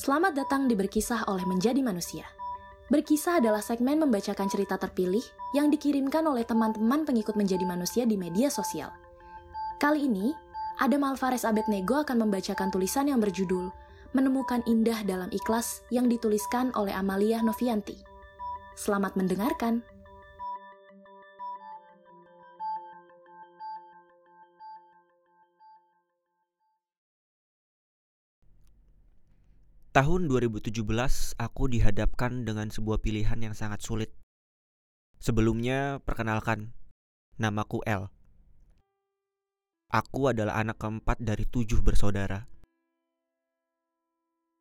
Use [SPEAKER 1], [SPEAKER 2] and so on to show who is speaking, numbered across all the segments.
[SPEAKER 1] Selamat datang di Berkisah oleh Menjadi Manusia. Berkisah adalah segmen membacakan cerita terpilih yang dikirimkan oleh teman-teman pengikut Menjadi Manusia di media sosial. Kali ini, Adam Alvarez Abednego akan membacakan tulisan yang berjudul Menemukan Indah dalam Ikhlas yang dituliskan oleh Amalia Novianti. Selamat mendengarkan.
[SPEAKER 2] Tahun 2017, aku dihadapkan dengan sebuah pilihan yang sangat sulit. Sebelumnya, perkenalkan, namaku L. Aku adalah anak keempat dari tujuh bersaudara.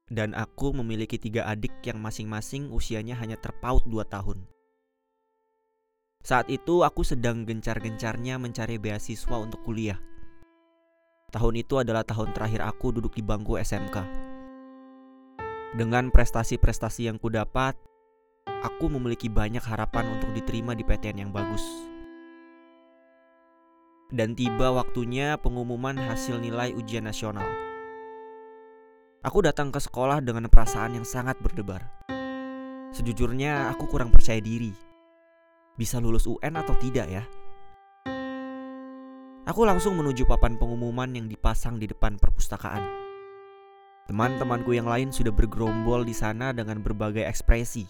[SPEAKER 2] Dan aku memiliki tiga adik yang masing-masing usianya hanya terpaut dua tahun. Saat itu aku sedang gencar-gencarnya mencari beasiswa untuk kuliah. Tahun itu adalah tahun terakhir aku duduk di bangku SMK. Dengan prestasi-prestasi yang kudapat, aku memiliki banyak harapan untuk diterima di PTN yang bagus. Dan tiba waktunya pengumuman hasil nilai ujian nasional. Aku datang ke sekolah dengan perasaan yang sangat berdebar. Sejujurnya, aku kurang percaya diri. Bisa lulus UN atau tidak ya? Aku langsung menuju papan pengumuman yang dipasang di depan perpustakaan. Teman-temanku yang lain sudah bergerombol di sana dengan berbagai ekspresi.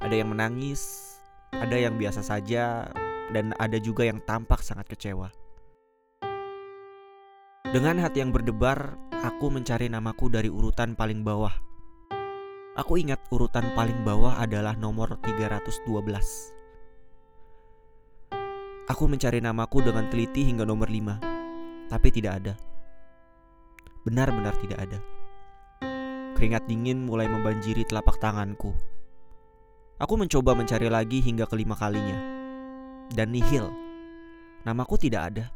[SPEAKER 2] Ada yang menangis, ada yang biasa saja, dan ada juga yang tampak sangat kecewa. Dengan hati yang berdebar, aku mencari namaku dari urutan paling bawah. Aku ingat urutan paling bawah adalah nomor 312. Aku mencari namaku dengan teliti hingga nomor 5, tapi tidak ada. Benar-benar tidak ada. Keringat dingin mulai membanjiri telapak tanganku. Aku mencoba mencari lagi hingga kelima kalinya. Dan nihil. Namaku tidak ada.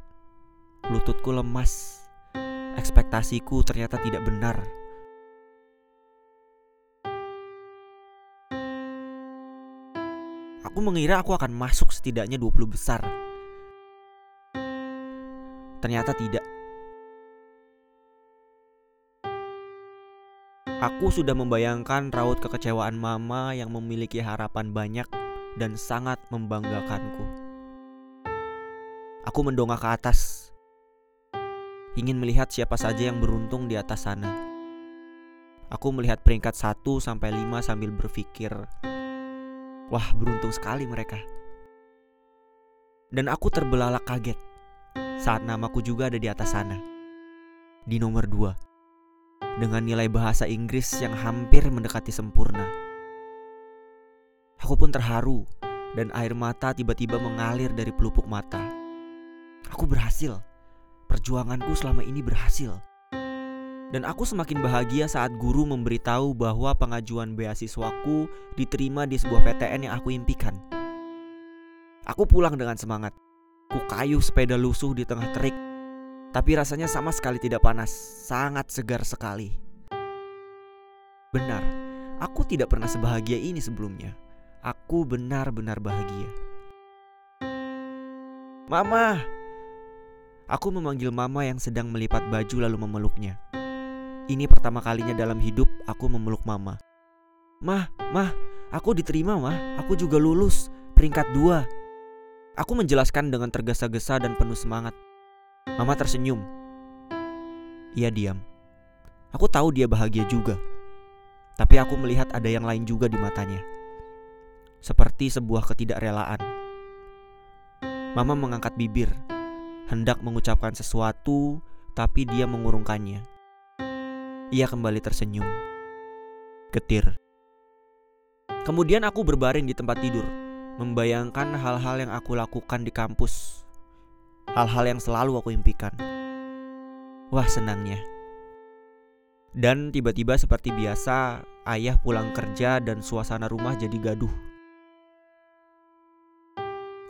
[SPEAKER 2] Lututku lemas. Ekspektasiku ternyata tidak benar. Aku mengira aku akan masuk setidaknya 20 besar. Ternyata tidak. Aku sudah membayangkan raut kekecewaan mama yang memiliki harapan banyak dan sangat membanggakanku. Aku mendongak ke atas, ingin melihat siapa saja yang beruntung di atas sana. Aku melihat peringkat 1 sampai 5 sambil berpikir, wah beruntung sekali mereka. Dan aku terbelalak kaget saat namaku juga ada di atas sana, di nomor 2 dengan nilai bahasa Inggris yang hampir mendekati sempurna. Aku pun terharu dan air mata tiba-tiba mengalir dari pelupuk mata. Aku berhasil. Perjuanganku selama ini berhasil. Dan aku semakin bahagia saat guru memberitahu bahwa pengajuan beasiswaku diterima di sebuah PTN yang aku impikan. Aku pulang dengan semangat. Ku kayu sepeda lusuh di tengah terik tapi rasanya sama sekali tidak panas, sangat segar sekali. Benar, aku tidak pernah sebahagia ini sebelumnya. Aku benar-benar bahagia. Mama! Aku memanggil mama yang sedang melipat baju lalu memeluknya. Ini pertama kalinya dalam hidup aku memeluk mama. Mah, mah, aku diterima mah, aku juga lulus, peringkat dua. Aku menjelaskan dengan tergesa-gesa dan penuh semangat. Mama tersenyum. Ia diam. Aku tahu dia bahagia juga. Tapi aku melihat ada yang lain juga di matanya. Seperti sebuah ketidakrelaan. Mama mengangkat bibir, hendak mengucapkan sesuatu, tapi dia mengurungkannya. Ia kembali tersenyum. Getir. Kemudian aku berbaring di tempat tidur, membayangkan hal-hal yang aku lakukan di kampus hal-hal yang selalu aku impikan. Wah, senangnya. Dan tiba-tiba seperti biasa, ayah pulang kerja dan suasana rumah jadi gaduh.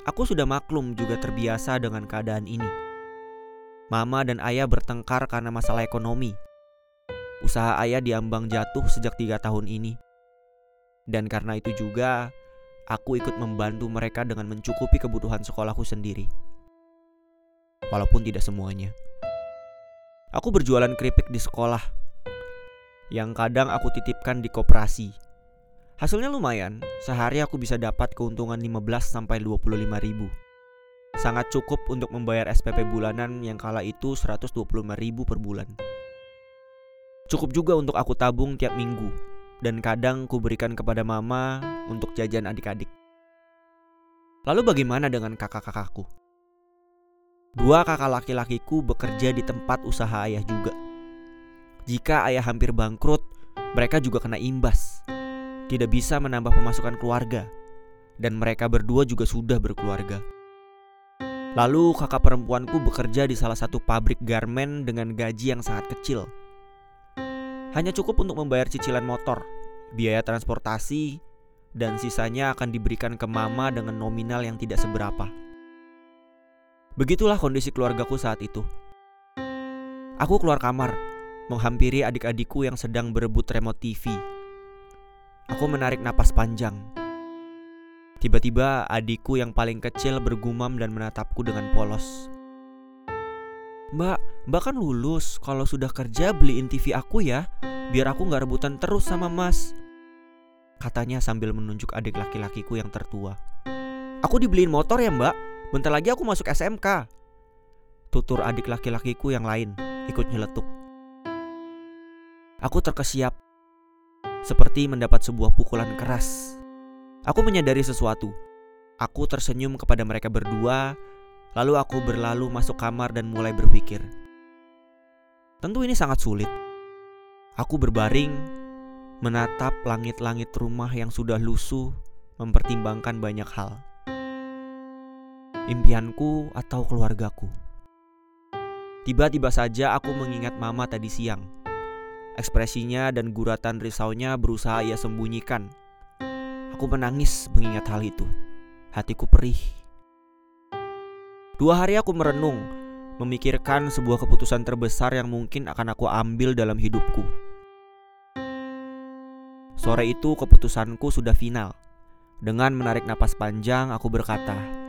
[SPEAKER 2] Aku sudah maklum juga terbiasa dengan keadaan ini. Mama dan ayah bertengkar karena masalah ekonomi. Usaha ayah diambang jatuh sejak tiga tahun ini. Dan karena itu juga, aku ikut membantu mereka dengan mencukupi kebutuhan sekolahku sendiri walaupun tidak semuanya. Aku berjualan keripik di sekolah. yang kadang aku titipkan di koperasi. Hasilnya lumayan, sehari aku bisa dapat keuntungan 15 sampai 25 ribu. Sangat cukup untuk membayar SPP bulanan yang kala itu 125 ribu per bulan. Cukup juga untuk aku tabung tiap minggu, dan kadang ku berikan kepada mama untuk jajan adik-adik. Lalu bagaimana dengan kakak-kakakku? Dua kakak laki-lakiku bekerja di tempat usaha ayah juga. Jika ayah hampir bangkrut, mereka juga kena imbas. Tidak bisa menambah pemasukan keluarga, dan mereka berdua juga sudah berkeluarga. Lalu kakak perempuanku bekerja di salah satu pabrik garmen dengan gaji yang sangat kecil. Hanya cukup untuk membayar cicilan motor, biaya transportasi, dan sisanya akan diberikan ke mama dengan nominal yang tidak seberapa. Begitulah kondisi keluargaku saat itu. Aku keluar kamar, menghampiri adik-adikku yang sedang berebut remote TV. Aku menarik napas panjang. Tiba-tiba adikku yang paling kecil bergumam dan menatapku dengan polos. Mbak, mbak kan lulus. Kalau sudah kerja beliin TV aku ya, biar aku nggak rebutan terus sama mas. Katanya sambil menunjuk adik laki-lakiku yang tertua. Aku dibeliin motor ya mbak, Bentar lagi aku masuk SMK. Tutur adik laki-lakiku yang lain ikut nyeletuk. Aku terkesiap, seperti mendapat sebuah pukulan keras. Aku menyadari sesuatu. Aku tersenyum kepada mereka berdua, lalu aku berlalu masuk kamar dan mulai berpikir. Tentu ini sangat sulit. Aku berbaring, menatap langit-langit rumah yang sudah lusuh, mempertimbangkan banyak hal impianku atau keluargaku. Tiba-tiba saja aku mengingat mama tadi siang. Ekspresinya dan guratan risaunya berusaha ia sembunyikan. Aku menangis mengingat hal itu. Hatiku perih. Dua hari aku merenung, memikirkan sebuah keputusan terbesar yang mungkin akan aku ambil dalam hidupku. Sore itu keputusanku sudah final. Dengan menarik napas panjang, aku berkata,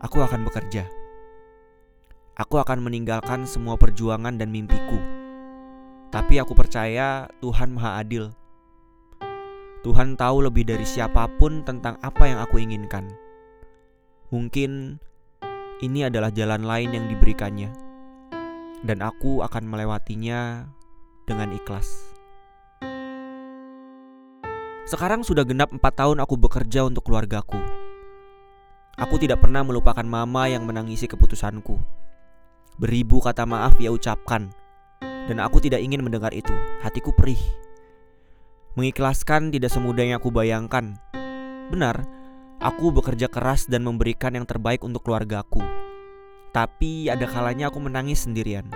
[SPEAKER 2] aku akan bekerja. Aku akan meninggalkan semua perjuangan dan mimpiku. Tapi aku percaya Tuhan Maha Adil. Tuhan tahu lebih dari siapa pun tentang apa yang aku inginkan. Mungkin ini adalah jalan lain yang diberikannya, dan aku akan melewatinya dengan ikhlas. Sekarang sudah genap empat tahun aku bekerja untuk keluargaku. Aku tidak pernah melupakan mama yang menangisi keputusanku. Beribu kata maaf ia ucapkan, dan aku tidak ingin mendengar itu. Hatiku perih. Mengikhlaskan tidak semudah yang aku bayangkan. Benar, aku bekerja keras dan memberikan yang terbaik untuk keluargaku. Tapi ada kalanya aku menangis sendirian.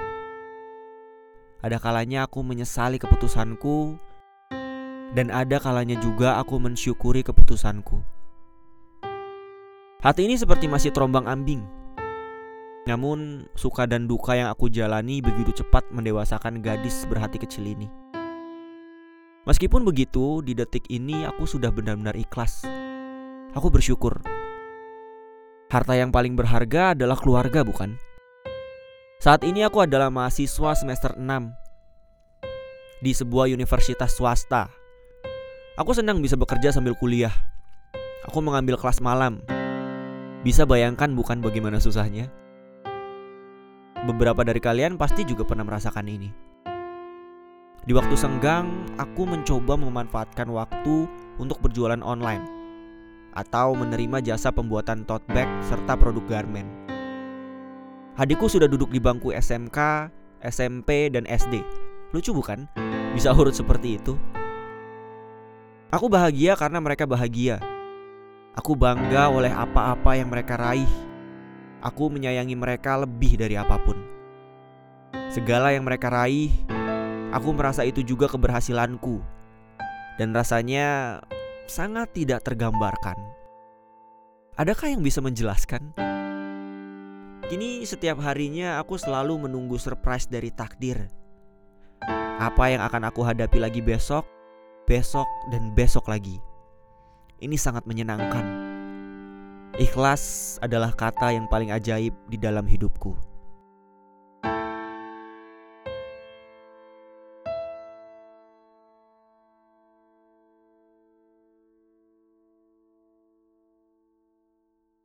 [SPEAKER 2] Ada kalanya aku menyesali keputusanku, dan ada kalanya juga aku mensyukuri keputusanku. Hati ini seperti masih terombang ambing. Namun, suka dan duka yang aku jalani begitu cepat mendewasakan gadis berhati kecil ini. Meskipun begitu, di detik ini aku sudah benar-benar ikhlas. Aku bersyukur. Harta yang paling berharga adalah keluarga, bukan? Saat ini aku adalah mahasiswa semester 6 di sebuah universitas swasta. Aku senang bisa bekerja sambil kuliah. Aku mengambil kelas malam bisa bayangkan bukan bagaimana susahnya? Beberapa dari kalian pasti juga pernah merasakan ini. Di waktu senggang, aku mencoba memanfaatkan waktu untuk berjualan online atau menerima jasa pembuatan tote bag serta produk garment. Adikku sudah duduk di bangku SMK, SMP, dan SD. Lucu bukan? Bisa urut seperti itu. Aku bahagia karena mereka bahagia Aku bangga oleh apa-apa yang mereka raih. Aku menyayangi mereka lebih dari apa pun. Segala yang mereka raih, aku merasa itu juga keberhasilanku. Dan rasanya sangat tidak tergambarkan. Adakah yang bisa menjelaskan? Kini setiap harinya aku selalu menunggu surprise dari takdir. Apa yang akan aku hadapi lagi besok, besok, dan besok lagi. Ini sangat menyenangkan. Ikhlas adalah kata yang paling ajaib di dalam hidupku.